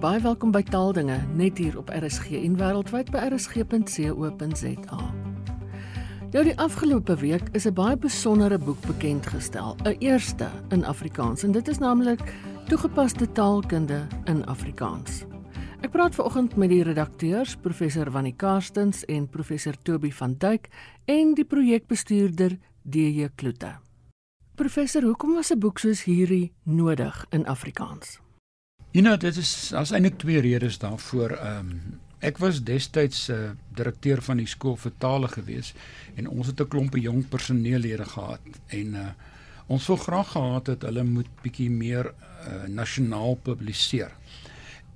baie welkom by Taaldinge net hier op RSG en wêreldwyd by rsg.co.za. Nou die afgelope week is 'n baie besondere boek bekend gestel, 'n eerste in Afrikaans en dit is naamlik Toegepaste taalkunde in Afrikaans. Ek praat vanoggend met die redakteurs, professor Wannie Karstens en professor Toby van Duyk en die projekbestuurder DJ Kloete. Professor, hoekom was 'n boek soos hierdie nodig in Afrikaans? You know, dit is as eintlik twee redes daarvoor. Ehm um, ek was destyds 'n uh, direkteur van die skool vir tale gewees en ons het 'n klompe jong personeellede gehad en uh, ons sou graag gehad het hulle moet bietjie meer uh, nasionaal publiseer.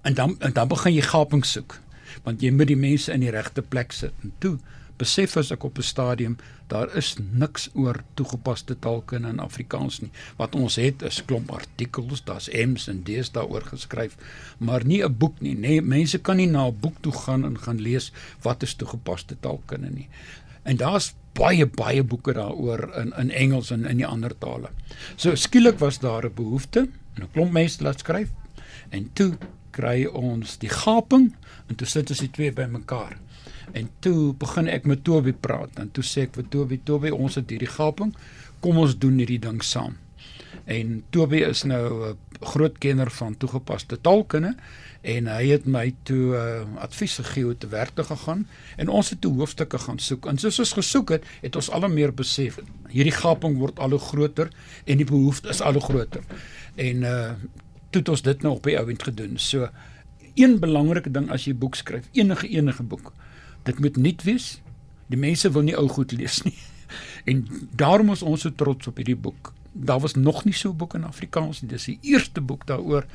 En dan en dan begin jy gaping soek want jy moet die mense in die regte plek sit. En toe besef as ek op 'n stadium daar is niks oor toegepaste taalkunde in Afrikaans nie. Wat ons het is klomp artikels, daar's M's en D's daaroor geskryf, maar nie 'n boek nie. Nee, mense kan nie na 'n boek toe gaan en gaan lees wat is toegepaste taalkunde nie. En daar's baie baie boeke daaroor in in Engels en in die ander tale. So skielik was daar 'n behoefte en 'n klomp mense laat skryf en toe kry ons die gaping en toe sit ons die twee bymekaar. En toe begin ek met Toby praat en toe sê ek vir Toby, Toby, ons het hierdie gaping, kom ons doen hierdie ding saam. En Toby is nou 'n groot kenner van toegepaste taalkunde en hy het my toe uh, advies gegee hoe te werk te gaan en ons het toe hoofstukke gaan soek. En soos ons gesoek het, het ons al meer besef hierdie gaping word al hoe groter en die behoefte is al hoe groter. En uh toe het ons dit nou op die ouend gedoen. So een belangrike ding as jy boek skryf, enige enige boek, dit moet nuut wees. Die mense wil nie ou goed lees nie. En daarom is ons so trots op hierdie boek. Daar was nog nie so 'n boek in Afrikaans nie. Dis die eerste boek daaroor.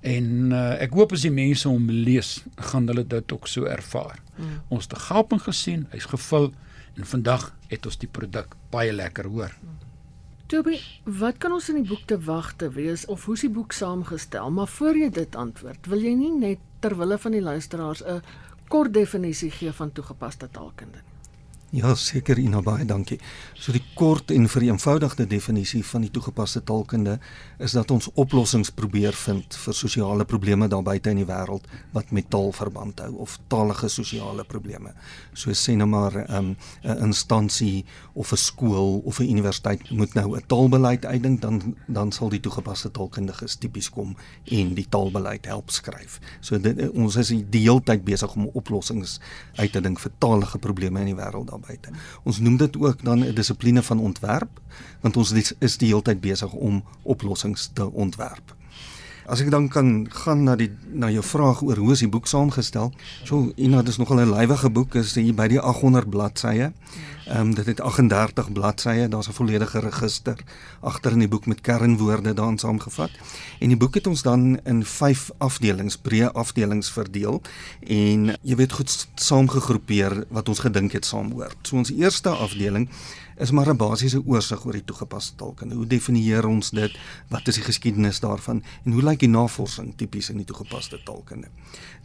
En uh, ek hoop as die mense hom lees, gaan hulle dit ook so ervaar. Hmm. Ons 'n gaping gesien, hy's gevul en vandag het ons die produk baie lekker hoor. Hmm. Toby, wat kan ons in die boek te wagte wees of hoe is die boek saamgestel? Maar voor jy dit antwoord, wil jy nie net ter wille van die luisteraars 'n kort definisie gee van toegepaste taalkunde nie. Ja, seker Ina baie dankie. So die kort en vereenvoudigde definisie van die toegepaste taalkunde is dat ons oplossings probeer vind vir sosiale probleme daar buite in die wêreld wat met taal verband hou of talige sosiale probleme. So sê nou maar 'n um, 'n instansie of 'n skool of 'n universiteit moet nou 'n taalbeleid uitdink dan dan sal die toegepaste taalkundiges tipies kom en die taalbeleid help skryf. So dit, ons is die hele tyd besig om oplossings uit te dink vir talige probleme in die wêreld buite. Ons noem dit ook dan 'n dissipline van ontwerp want ons is die hele tyd besig om oplossings te ontwerp. As ek dan kan gaan na die na jou vraag oor hoe is die boek saamgestel? So, Ina, dit is nogal 'n lywige boek, is hier by die 800 bladsye. Ehm um, dit het 38 bladsye, daar's 'n volledige register agter in die boek met kernwoorde daarin saamgevat. En die boek het ons dan in 5 afdelings, breë afdelings verdeel en jy weet goed saamgegroepeer wat ons gedink het saamhoort. So ons eerste afdeling is maar 'n basiese oorsig oor die toegepaste taalkunde. Hoe definieer ons dit? Wat is die geskiedenis daarvan en hoe lyk die navorsing tipies in die toegepaste taalkunde?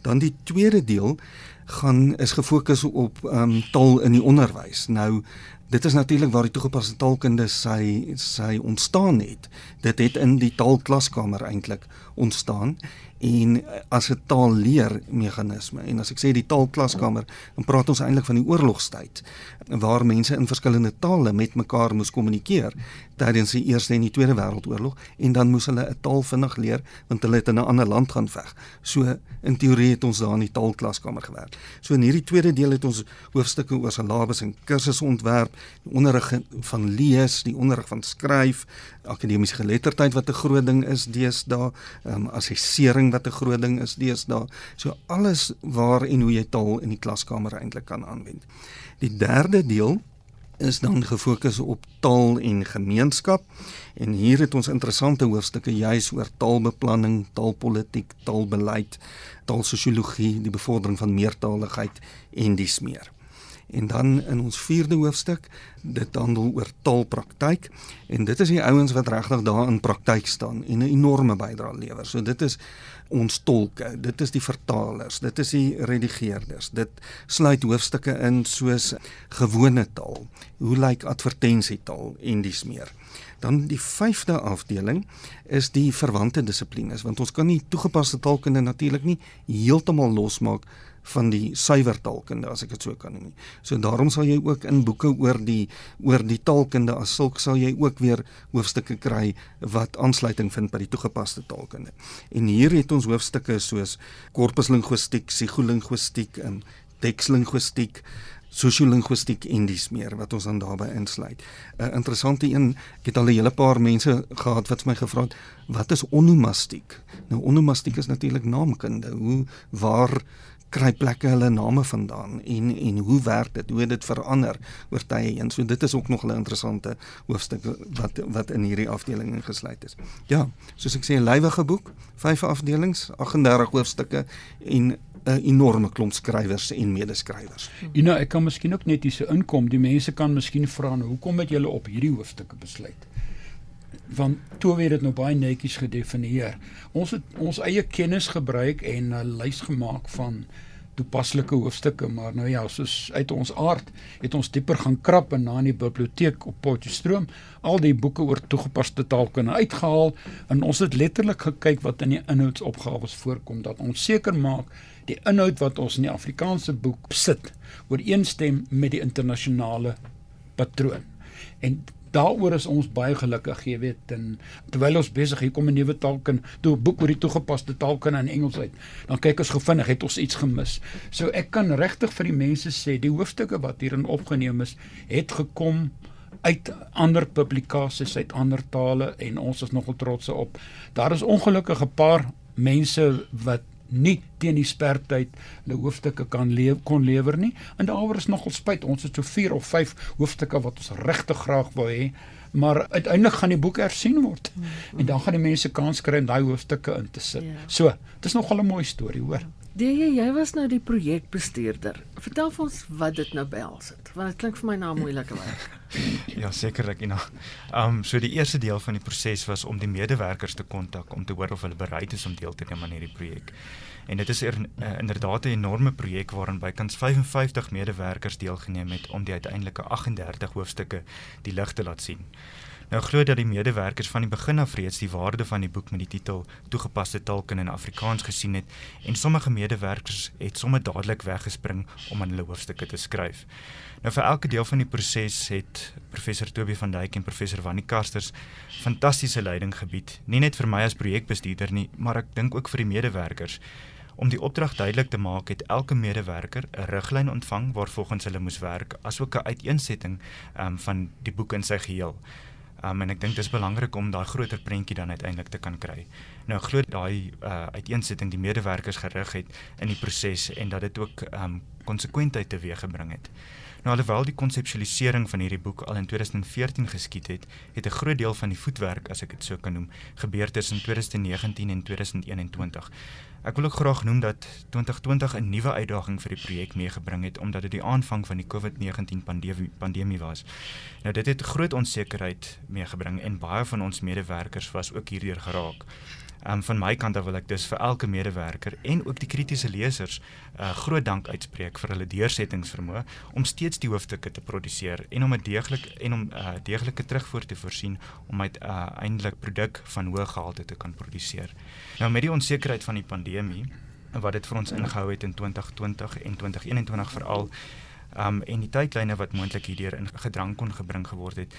Dan die tweede deel gaan is gefokus op ehm um, taal in die onderwys. Nou dit is natuurlik waar die toegepaste taalkunde sy sy ontstaan het. Dit het in die taalklaskamer eintlik ontstaan en as 'n taalleer meganisme en as ek sê die taalklaskamer dan praat ons eintlik van die oorlogstyd waar mense in verskillende tale met mekaar moes kommunikeer tydens die Eerste en die Tweede Wêreldoorlog en dan moes hulle 'n taal vinnig leer want hulle het in 'n ander land gaan veg. So in teorie het ons daar in die taalklaskamer gewerk. So in hierdie tweede deel het ons hoofstukke oor syllabus en kursusse ontwerp, die onderrig van lees, die onderrig van skryf, akademiese geletterdheid wat 'n groot ding is deesdae, ehm um, assessering wat 'n groot ding is deesdae. So alles waar en hoe jy taal in die klaskamer eintlik kan aanwend. Die derde deel is dan gefokus op taal en gemeenskap en hier het ons interessante hoofstukke juis oor taalbeplanning, taalpolitiek, taalbeleid, taalsosiologie, die bevordering van meertaligheid en dis meer. En dan in ons 4de hoofstuk, dit handel oor taalpraktyk en dit is die ouens wat regtig daar in praktyk staan en 'n enorme bydrae lewer. So dit is ons tolke, dit is die vertalers, dit is die redigeerders. Dit sluit hoofstukke in soos gewone taal. Hoe lyk advertensietaal en dis meer. Dan die 5de afdeling is die verwante dissiplines want ons kan nie toegepaste taalkunde natuurlik nie heeltemal losmaak van die suiwer taalkunde as ek dit so kan noem. So daarom sal jy ook in boeke oor die oor die taalkunde as sulk sal jy ook weer hoofstukke kry wat aansluiting vind by die toegepaste taalkunde. En hier het ons hoofstukke soos korpuslinguistiek, psigolinguistiek en tekslinguistiek sosiolinguistiek en dis meer wat ons dan daarbey insluit. 'n Interessante een, ek het al 'n hele paar mense gehad wat my gevra het, wat is onomastiek? Nou onomastiek is natuurlik naamkunde. Hoe waar kry plekke hulle name vandaan en en hoe werk dit? Hoe het dit verander oor tye heen? So dit is ook nog 'n interessante hoofstuk wat wat in hierdie afdeling ingesluit is. Ja, soos ek sê 'n lywige boek, vyf afdelings, 38 hoofstukke en 'n enorme klomp skrywers en medeskrywers. You know, ek kan miskien ook net hierse inkom. Die mense kan miskien vra nou, hoekom het julle op hierdie hoofstukke besluit? Want toe weer dit nou baie netjies gedefinieer. Ons het ons eie kennis gebruik en 'n lys gemaak van toepaslike hoofstukke, maar nou ja, soos uit ons aard het ons dieper gaan krap en na in die biblioteek op Potchefstroom al die boeke oor toegepaste taalkunde uitgehaal en ons het letterlik gekyk wat in die inhoudsopgawes voorkom dat ons seker maak die inhoud wat ons in die Afrikaanse boek sit ooreenstem met die internasionale patroon. En daaroor is ons baie gelukkig, jy weet, en terwyl ons besig hier kom 'n nuwe taalkunde, toe 'n boek oor die toegepaste taalkunde in Engels uit, dan kyk ons gevinnig het ons iets gemis. So ek kan regtig vir die mense sê, die hoofstukke wat hierin opgeneem is, het gekom uit ander publikasies uit ander tale en ons is nogal trots op. Daar is ongelukkig 'n paar mense wat nie teen die spertyd hulle hoofstukke kan leef kon lewer nie. En daaroor is nogal spyt. Ons het so 4 of 5 hoofstukke wat ons regtig graag wou hê, maar uiteindelik gaan die boek hersien word. Mm -hmm. En dan gaan die mense kans kry om daai hoofstukke in te sit. Yeah. Ja. So, dit is nogal 'n mooi storie, hoor. Die jy was nou die projekbestuurder. Vertel vir ons wat dit nou behels het. Want dit klink vir my na 'n moeilike werk. Ja, sekerlik, Ina. Ehm um, so die eerste deel van die proses was om die medewerkers te kontak om te hoor of hulle bereid is om deel te neem aan hierdie projek. En dit is er, uh, inderdaad 'n enorme projek waarin bykans 55 medewerkers deelgeneem het om die uiteindelike 38 hoofstukke die lig te laat sien. Nou glo dat die medewerkers van die begin af reeds die waarde van die boek met die titel Toegepaste taalkunde in Afrikaans gesien het en sommige medewerkers het sommer dadelik weggespring om aan hulle hoofstukke te skryf. Nou vir elke deel van die proses het professor Toby van Duyk en professor Wannie Karsters fantastiese leiding gebied, nie net vir my as projekbestuurder nie, maar ek dink ook vir die medewerkers. Om die opdrag duidelik te maak, het elke medewerker 'n riglyn ontvang waarvolgens hulle moes werk, asook 'n uiteensetting um, van die boek in sy geheel. Um, en ek dink dit is belangrik om daai groter prentjie dan uiteindelik te kan kry. Nou glo daai uh, uiteensetting die medewerkers gerig het in die proses en dat dit ook um, konsekwentheid teweeggebring het. Nou alhoewel die konseptualisering van hierdie boek al in 2014 geskied het, het 'n groot deel van die voetwerk, as ek dit so kan noem, gebeur tussen 2019 en 2021. Ek wil ook graag noem dat 2020 'n nuwe uitdaging vir die projek meegebring het omdat dit die aanvang van die COVID-19 pandemie pandemie was. Nou dit het groot onsekerheid meegebring en baie van ons medewerkers was ook hierdeur geraak. Um, van my kant af wil ek dus vir elke medewerker en ook die kritiese lesers uh, eh, groot dank uitspreek vir hulle deursettingsvermoë om steeds die hoofstukke te produseer en om 'n deeglik en om 'n uh, deeglike terugvoer te voorsien om uiteindelik uh, produk van hoë gehalte te kan produseer. Nou met die onsekerheid van die pandemie wat dit vir ons ingehou het in 2020 en 2021 veral um en die tydlyne wat moontlik hierdeur in gedrang kon gebring geword het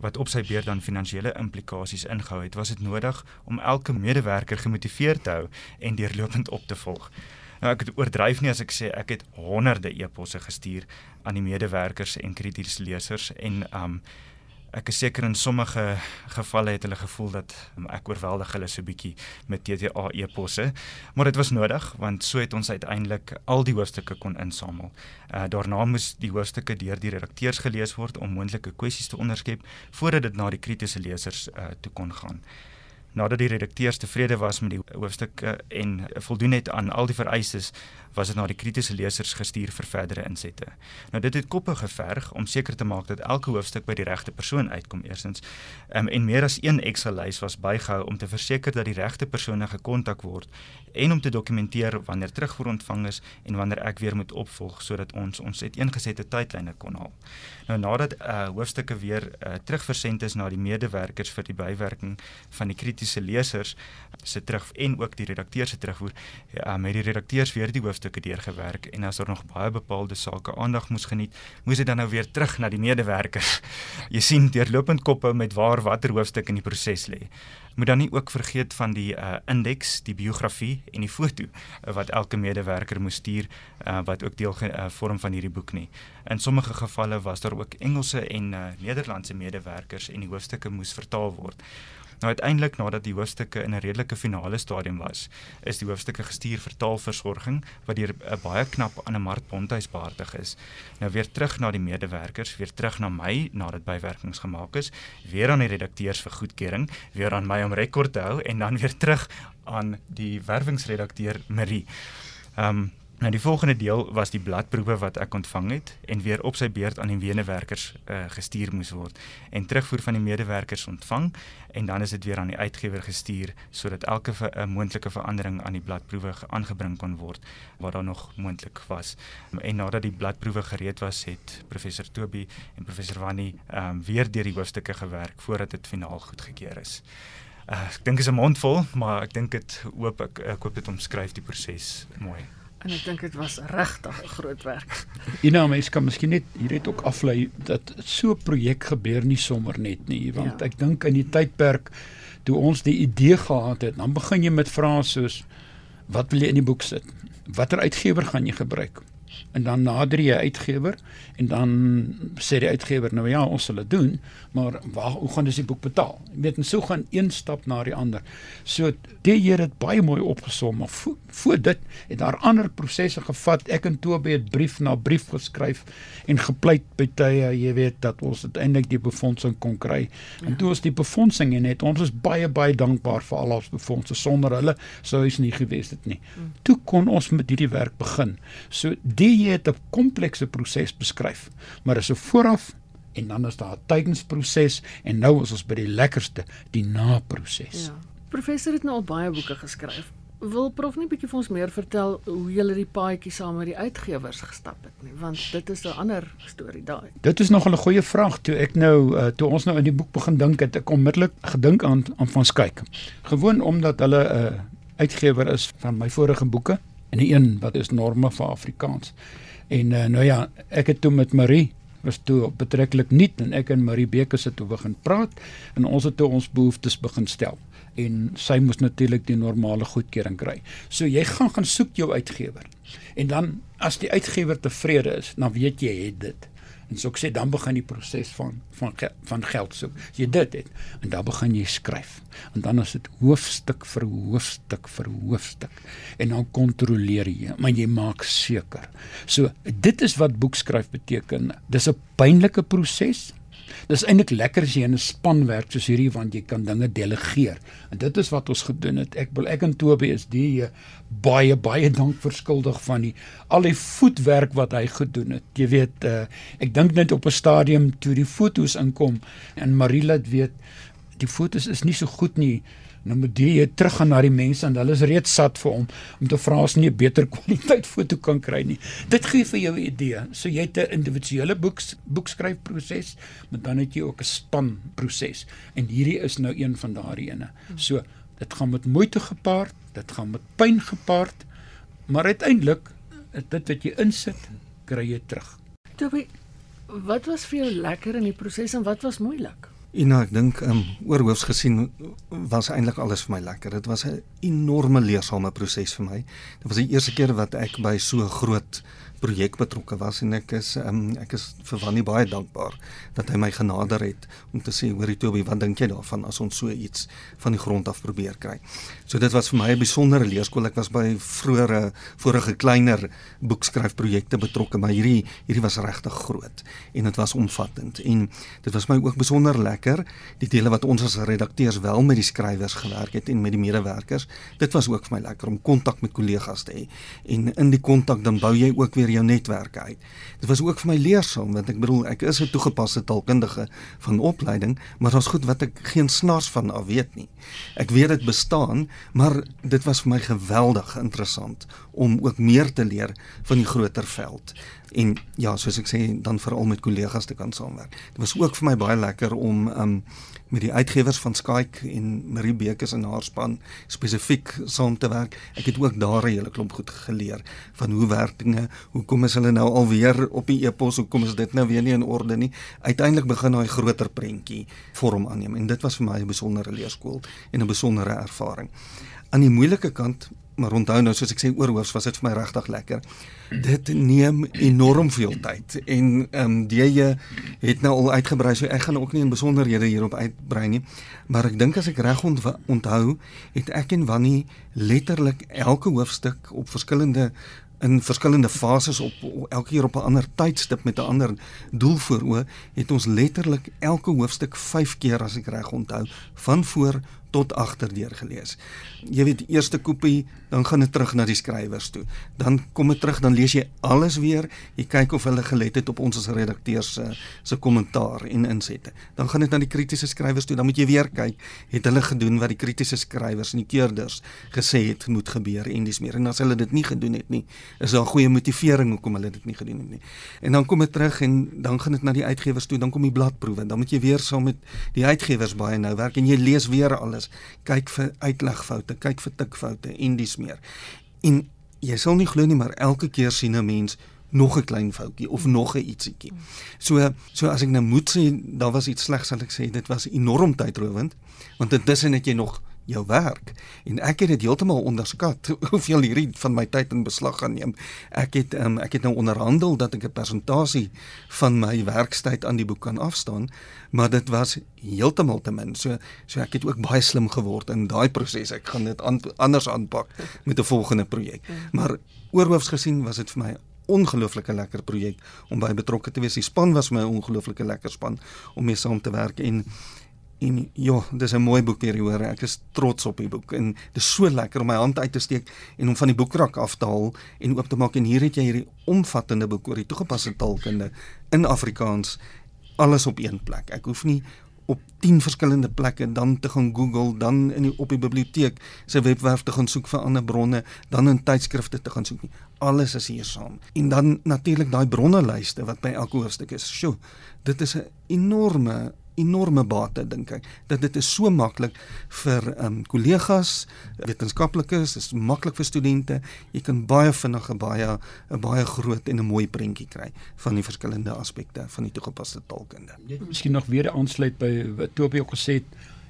wat op sy beurt dan finansiële implikasies ingehou het was dit nodig om elke medewerker gemotiveerd te hou en deurlopend op te volg. Nou ek oordryf nie as ek sê ek het honderde e-posse gestuur aan die medewerkers en kritiese lesers en um Ek is seker in sommige gevalle het hulle gevoel dat um, ek oorweldig hulle so bietjie met TTA e-posse, maar dit was nodig want so het ons uiteindelik al die hoofstukke kon insamel. Uh, daarna moes die hoofstukke deur die redakteurs gelees word om moontlike kwessies te onderskep voordat dit na die kritiese lesers uh, toe kon gaan. Nadat die redakteurs tevrede was met die hoofstukke en voldoen het aan al die vereistes, was dit na die kritiese lesers gestuur vir verdere insette. Nou dit het koppe geverg om seker te maak dat elke hoofstuk by die regte persoon uitkom eersins. Um, en meer as een Excel lys was bygehou om te verseker dat die regte persone gekontak word en om te dokumenteer wanneer terugvoer ontvang is en wanneer ek weer moet opvolg sodat ons ons uiteengesette tydlyne kon haal. Nou nadat uh, hoofstukke weer uh, terugversend is na die medewerkers vir die bywerking van die kritiese lesers se terug en ook die redakteurs se terugvoer, uh, met die redakteurs weer die hoofstukke deurgewerk en as daar nog baie bepaalde sake aandag moes geniet, moes dit dan nou weer terug na die medewerkers. Jy sien deurlopend koppe met waar watter hoofstuk in die proses lê moet dan nie ook vergeet van die uh, indeks, die biografie en die foto uh, wat elke medewerker moes stuur uh, wat ook deel uh, vorm van hierdie boek nie. In sommige gevalle was daar ook Engelse en uh, Nederlandse medewerkers en die hoofstukke moes vertaal word. Nou uiteindelik nadat die hoofstukke in 'n redelike finale stadium was, is die hoofstukke gestuur vir taalversorging wat deur 'n baie knap aan 'n Mart Ponthuis behartig is. Nou weer terug na die medewerkers, weer terug na my nadat bywerkings gemaak is, weer aan die redakteurs vir goedkeuring, weer aan my om rekord te hou en dan weer terug aan die werwingsredakteur Marie. Ehm um, Nou die volgende deel was die bladproewe wat ek ontvang het en weer op sy beurt aan die wenewerkers uh, gestuur moes word en terugvoer van die medewerkers ontvang en dan is dit weer aan die uitgewer gestuur sodat elke ver, uh, moontlike verandering aan die bladproewe aangebring kon word wat daar nog moontlik was. En nadat die bladproewe gereed was, het professor Toby en professor Wannie um, weer deur die hoofstukke gewerk voordat dit finaal goedgekeur is. Uh, ek dink is 'n mondvol, maar ek dink dit hoop ek ek hoop dit omskryf die proses mooi. En ek dink dit was regtig 'n groot werk. Ina, mens kan miskien net hier net ook aflei dat so 'n projek gebeur nie sommer net nie, want ja. ek dink in die tydperk toe ons die idee gehad het, dan begin jy met vrae soos wat wil jy in die boek sit? Watter uitgewer gaan jy gebruik? En dan nader jy uitgewer en dan sê die uitgewer nou ja ons sal dit doen maar waar hoe gaan dis die boek betaal? Jy weet en so gaan een stap na die ander. So die Here het baie mooi opgesom maar voor, voor dit het daar ander prosesse gevat. Ek en Tobe het brief na brief geskryf en gepleit by tye jy weet dat ons uiteindelik die befondsing kon kry. En ja. toe ons die befondsing het ons is baie baie dankbaar vir al ons befondse sonder hulle sou is nie gewees dit nie. Mm. toe kon ons met hierdie werk begin. So die jy het 'n komplekse proses beskryf, maar is 'n vooraf en dan is daar 'n tydensproses en nou is ons by die lekkerste, die naproses. Ja. Professor het nou al baie boeke geskryf. Wil prof net 'n bietjie vir ons meer vertel hoe jy die paadjie saam met die uitgewers gestap het nie, want dit is 'n ander storie daai. Dit is nog 'n goeie vraag toe ek nou uh, toe ons nou in die boek begin dink het, ek onmiddellik gedink aan aan van Skyk. Gewoon omdat hulle 'n uh, uitgewer is van my vorige boeke en die een wat is norme vir Afrikaans. En uh, nou ja, ek het toe met Marie was toe betreklik nuut en ek en Marie Beker sit toe begin praat en ons het toe ons behoeftes begin stel en sy moes natuurlik die normale goedkeuring kry. So jy gaan gaan soek jou uitgewer. En dan as die uitgewer tevrede is, dan weet jy het dit. En so ek sê dan begin die proses van van van geld soek. As jy dit het en dan begin jy skryf. En dan is dit hoofstuk vir hoofstuk vir hoofstuk en dan kontroleer jy, maar jy maak seker. So dit is wat boekskryf beteken. Dis 'n pynlike proses, Dis eintlik lekker as jy in 'n span werk soos hierdie want jy kan dinge delegeer. En dit is wat ons gedoen het. Ek wil ek en Toby is die baie baie dank verskuldig van die al die voetwerk wat hy gedoen het. Jy weet, uh, ek dink net op 'n stadium toe die fotos inkom en Marila weet die fotos is nie so goed nie nou moet jy terug gaan na die mense en hulle is reeds sat vir hom om te vra as nie 'n beter kwaliteit foto kan kry nie. Dit gee vir jou 'n idee. So jy het 'n individuele boeks boekskryfproses, maar dan het jy ook 'n span proses. En hierdie is nou een van daardie ene. So dit gaan met moeite gepaard, dit gaan met pyn gepaard, maar uiteindelik dit wat jy insit, kry jy terug. Toby, wat was vir jou lekker in die proses en wat was moeilik? Ina, ek dink ehm um, oorhoofs gesien was eintlik alles vir my lekker. Dit was 'n enorme leersame proses vir my. Dit was die eerste keer wat ek by so 'n groot projek betrokke was en ek is um, ek is vir Wannie baie dankbaar dat hy my genader het om te sê hoorie Toby wat dink jy daarvan as ons so iets van die grond af probeer kry. So dit was vir my 'n besondere leerskool. Ek was by vroeëre vorige kleiner boekskryfprojekte betrokke, maar hierdie hierdie was regtig groot en dit was omvattend en dit was my ook besonder lekker die dele wat ons as redakteurs wel met die skrywers gewerk het en met die medewerkers. Dit was ook vir my lekker om kontak met kollegas te hê en in die kontak dan bou jy ook weer jou netwerke uit. Dit was ook vir my leersaam want ek bedoel ek is 'n toegepaste taalkundige van opleiding, maar daar's goed wat ek geen snaars van af weet nie. Ek weet dit bestaan, maar dit was vir my geweldig interessant om ook meer te leer van die groter veld en ja, soos ek sê, dan veral met kollegas te kan saamwerk. Dit was ook vir my baie lekker om um met die uitgewers van Skyke en Marie Bekes en haar span spesifiek saam te werk. Ek het ook daar 'n hele klomp goed geleer van hoe werk dinge, hoekom is hulle nou alweer op die e-pos, hoekom is dit nou weer nie in orde nie. Uiteindelik begin daai groter prentjie vorm aanneem en dit was vir my 'n besondere leerskool en 'n besondere ervaring. Aan die moeilike kant maar onthou nou soos ek sê oorhoofs was dit vir my regtig lekker. Dit neem enorm veel tyd en ehm um, jy het nou al uitgebrei so ek gaan ook nie in besonderhede hierop uitbrei nie. Maar ek dink as ek reg onthou, het ek en Wannie letterlik elke hoofstuk op verskillende in verskillende fases op elke keer op 'n ander tydstip met 'n ander doel voor oë het ons letterlik elke hoofstuk 5 keer as ek reg onthou van voor tot agter deur gelees. Jy weet die eerste kopie, dan gaan dit terug na die skrywers toe. Dan kom dit terug, dan lees jy alles weer. Jy kyk of hulle gelet het op ons as redakteurs se se kommentaar en insette. Dan gaan dit na die kritiese skrywers toe. Dan moet jy weer kyk, het hulle gedoen wat die kritiese skrywers en die keerders gesê het moet gebeur en dis meer. En as hulle dit nie gedoen het nie, is daar goeie motivering hoekom hulle dit nie gedoen het nie. En dan kom dit terug en dan gaan dit na die uitgewers toe. Dan kom die bladproewe. Dan moet jy weer saam met die uitgewers baie nou werk en jy lees weer alles kyk vir uitlegfoute, kyk vir tikfoute en dis meer. En jy sal nie glo nie, maar elke keer sien 'n mens nog 'n klein foutjie of nog 'n ietsiekie. So so as ek nou moet sê daar was iets slegs, sal ek sê dit was enorm tydrowend want intussen het jy nog jou werk en ek het dit heeltemal onderskat hoeveel hierdie van my tyd in beslag gaan neem. Ek het um, ek het nou onderhandel dat ek 'n persentasie van my werkstyd aan die boek kan afstaan, maar dit was heeltemal te min. So so ek het ook baie slim geword in daai proses. Ek gaan dit an, anders aanpak met 'n volgende projek. Maar oorhoofs gesien was dit vir my ongelooflike lekker projek om by betrokke te wees. Die span was my ongelooflike lekker span om mee saam te werk en En ja, dis 'n mooi boek weer hoor. Ek is trots op die boek en dit is so lekker om my hand uit te steek en om van die boekrak af te haal en oop te maak en hier het jy hierdie omvattende boek oor die toegepaste taalkunde in Afrikaans alles op een plek. Ek hoef nie op 10 verskillende plekke dan te gaan Google, dan in die op die biblioteek se webwerf te gaan soek vir ander bronne, dan in tydskrifte te gaan soek nie. Alles is hier saam. En dan natuurlik daai bronnelyste wat by elke hoofstuk is. Sjoe, dit is 'n enorme enorme bate dink ek dat dit is so maklik vir ehm um, kollegas, wetenskaplikes, is maklik vir studente. Jy kan baie vinnig 'n baie 'n baie groot en 'n mooi prentjie kry van die verskillende aspekte van die toegepaste taalkunde. Jy het miskien nog weer aansluit by wat Toby ook gesê het.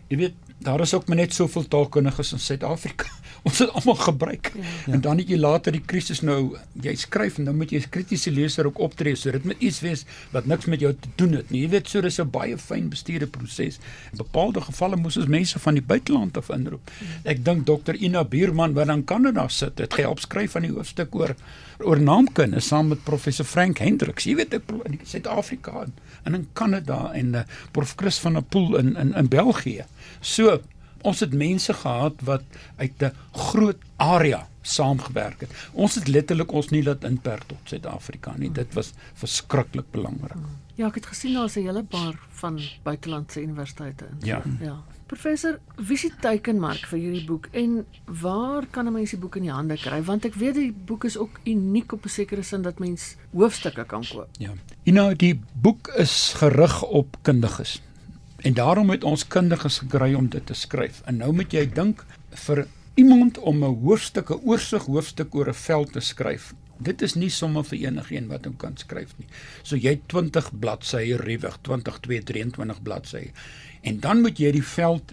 Jy weet, daar is ook maar net soveel taalkundiges in Suid-Afrika. Ons het almal gebruik. Ja. En dan het jy later die krisis nou jy skryf en dan moet jy as kritiese leser ook optree. So dit moet iets wees wat niks met jou te doen het nie. Jy weet so dis 'n baie fyn bestuurde proses. In bepaalde gevalle moes ons mense van die buiteland af inroep. Ek dink Dr Ina Buurman wat in Kanada sit, het gehelp skryf van die hoofstuk oor oor naamkunde saam met professor Frank Hendriks. Jy weet ek in Suid-Afrika en in Kanada en uh, prof Chris van der Poel in in in België. So ons het mense gehad wat uit 'n groot area saamgewerk het. Ons het letterlik ons nie laat inperk tot Suid-Afrika nie. Dit was verskriklik belangrik. Ja, ek het gesien daar's 'n hele paar van buitelandse universiteite in. Ja. Ja. Professor, wie se teikenmark vir hierdie boek en waar kan 'n mens die boek in die hande kry? Want ek weet die boek is ook uniek op 'n sekere sin dat mens hoofstukke kan koop. Ja. En nou die boek is gerig op kundiges. En daarom het ons kundiges gekry om dit te skryf. En nou moet jy dink vir iemand om 'n hoofstuk, 'n oorsig hoofstuk oor 'n veld te skryf. Dit is nie sommer vir enigiemand wat hom kan skryf nie. So jy 20 bladsye ruwig, 20 223 bladsye. En dan moet jy die veld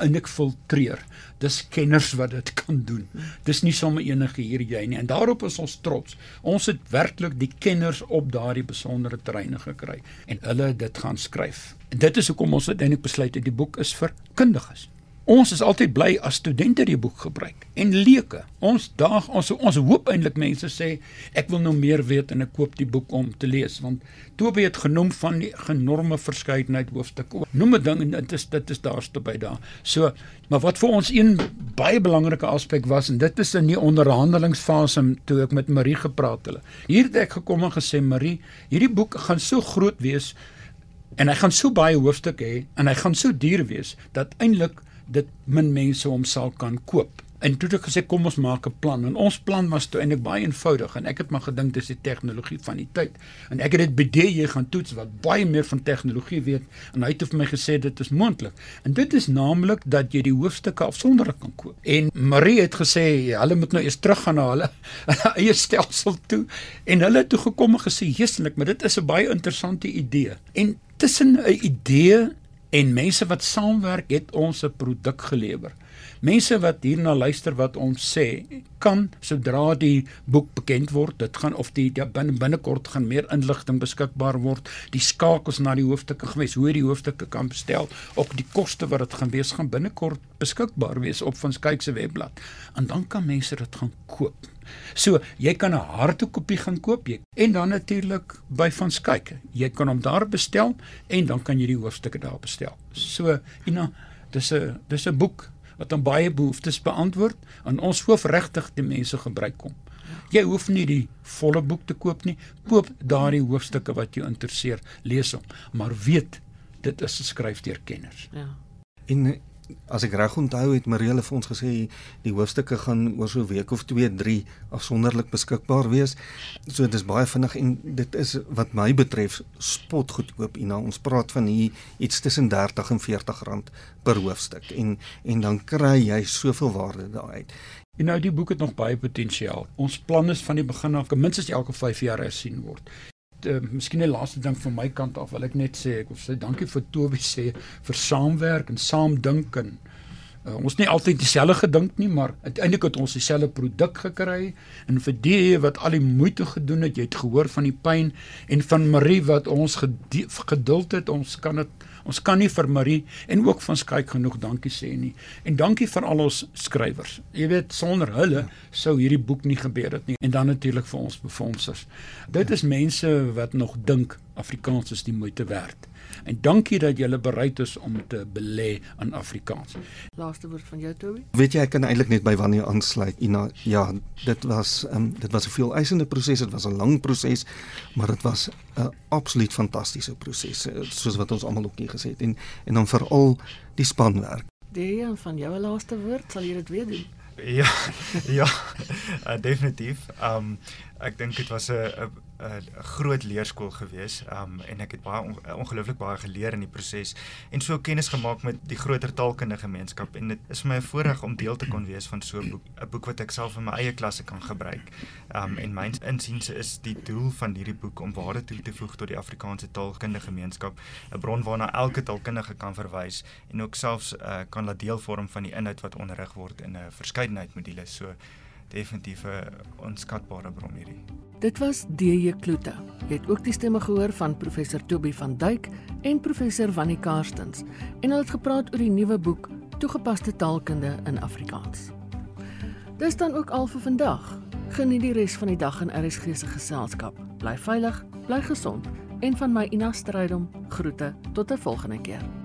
ek filtreer. Dis kenners wat dit kan doen. Dis nie sommer enige hier jy nie. En daarop is ons trots. Ons het werklik die kenners op daardie besondere terreine gekry en hulle dit gaan skryf. En dit is hoekom ons uiteindelik besluit het die boek is vir kundiges. Ons is altyd bly as studente die boek gebruik en leuke. Ons daag ons ons hoop eintlik mense sê ek wil nou meer weet en ek koop die boek om te lees want Toby het genoem van die genorme verskeidenheid hoofstukke. Noem 'n ding en dit is dit is daarste by daar. So, maar wat vir ons een baie belangrike aspek was en dit is in die onderhandelingsfase toe ek met Marie gepraat het. Hier het ek gekom en gesê Marie, hierdie boek gaan so groot wees en hy gaan so baie hoofstukke hê en hy gaan so duur wees dat eintlik dit min mense hom sal kan koop. En toe het ek gesê kom ons maak 'n plan. En ons plan was toe eintlik baie eenvoudig en ek het maar gedink dis die tegnologie van die tyd. En ek het dit by DJ gaan toets wat baie meer van tegnologie weet en hy het vir my gesê dit is moontlik. En dit is naamlik dat jy die hoofstukke afsonderlik kan koop. En Marie het gesê hulle moet nou eers teruggaan na hulle eie stelsel toe en hulle toe gekom en gesê heeselik, maar dit is 'n baie interessante idee. En tussen 'n idee en mense wat saamwerk het ons 'n produk gelewer. Mense wat hierna luister wat ons sê, kan sodra die boek bekend word, dit gaan of die ja, binne binnekort gaan meer inligting beskikbaar word, die skakels na die hoofstukke gewys, hoe die hoofstukke kan bestel, ook die koste wat dit gaan wees gaan binnekort beskikbaar wees op van Skyk se webblad. En dan kan mense dit gaan koop. So, jy kan 'n hardkopie gaan koop jy en dan natuurlik by van Skyk. Jy kan hom daar bestel en dan kan jy die hoofstukke daar bestel. So, Ina, dis 'n dis 'n boek wat aan baie behoeftes beantwoord en ons hoef regtig die mense gebruik kom. Jy hoef nie die volle boek te koop nie. Koop daardie hoofstukke wat jou interesseer, lees hom, maar weet dit is geskryf deur kenners. Ja. En as ek reg onthou het Marielle vir ons gesê die hoofstukke gaan oor so 'n week of 2, 3 afsonderlik beskikbaar wees. So dit is baie vinnig en dit is wat my betref spot goedkoop. Ina, ons praat van hier iets tussen 30 en 40 rand per hoofstuk en en dan kry jy soveel waarde daaruit. En nou die boek het nog baie potensiaal. Ons plan is van die begin af minstens elke 5 jaar hersien word uh, miskien 'n laaste ding van my kant af wil ek net sê ek wil sê dankie vir Toby sê vir saamwerk en saam dink en uh, ons nie altyd dieselfde gedink nie maar uiteindelik het ons dieselfde produk gekry en vir die wat al die moeite gedoen het jy het gehoor van die pyn en van Marie wat ons geduld het ons kan dit Ons kan nie vir Marie en ook van Skyk genoeg dankie sê nie. En dankie vir al ons skrywers. Jy weet sonder hulle sou hierdie boek nie gebeur het nie. En dan natuurlik vir ons befondsers. Dit is mense wat nog dink Afrikaans is die moeite werd. En dankie dat jy bereid is om te belê aan Afrikaans. Laaste woord van jou Toby? Weet jy ek kan eintlik net by wanneer aansluit. Ina, ja, dit was um, dit was 'n veel eisende proses, dit was 'n lang proses, maar dit was 'n absoluut fantastiese proses, eh, soos wat ons almal ook hier gesê het en en dan veral die spanwerk. Dejan van jou laaste woord, sal jy dit weer doen? Ja. Ja. uh, definitief. Um ek dink dit was 'n 'n groot leerskool gewees. Um en ek het baie on, ongelooflik baie geleer in die proses en so kennis gemaak met die groter taalkundige gemeenskap en dit is vir my 'n voorreg om deel te kon wees van so 'n boek, 'n boek wat ek self in my eie klasse kan gebruik. Um en my insiens is die doel van hierdie boek om waarde toe te voeg tot die Afrikaanse taalkundige gemeenskap, 'n bron waarna elke taalkundige kan verwys en ook selfs uh, kan laat deel vorm van die inhoud wat onderrig word in 'n verskeidenheid modules. So definitief 'n onskatbare bron hierdie. Dit was DJ Kloete. Jy het ook die stemme gehoor van professor Toby van Duyk en professor Wannie Karstens en hulle het gepraat oor die nuwe boek Toegepaste taalkunde in Afrikaans. Dis dan ook al vir vandag. Geniet die res van die dag in RSG se geselskap. Bly veilig, bly gesond en van my Ina Strydom groete tot 'n volgende keer.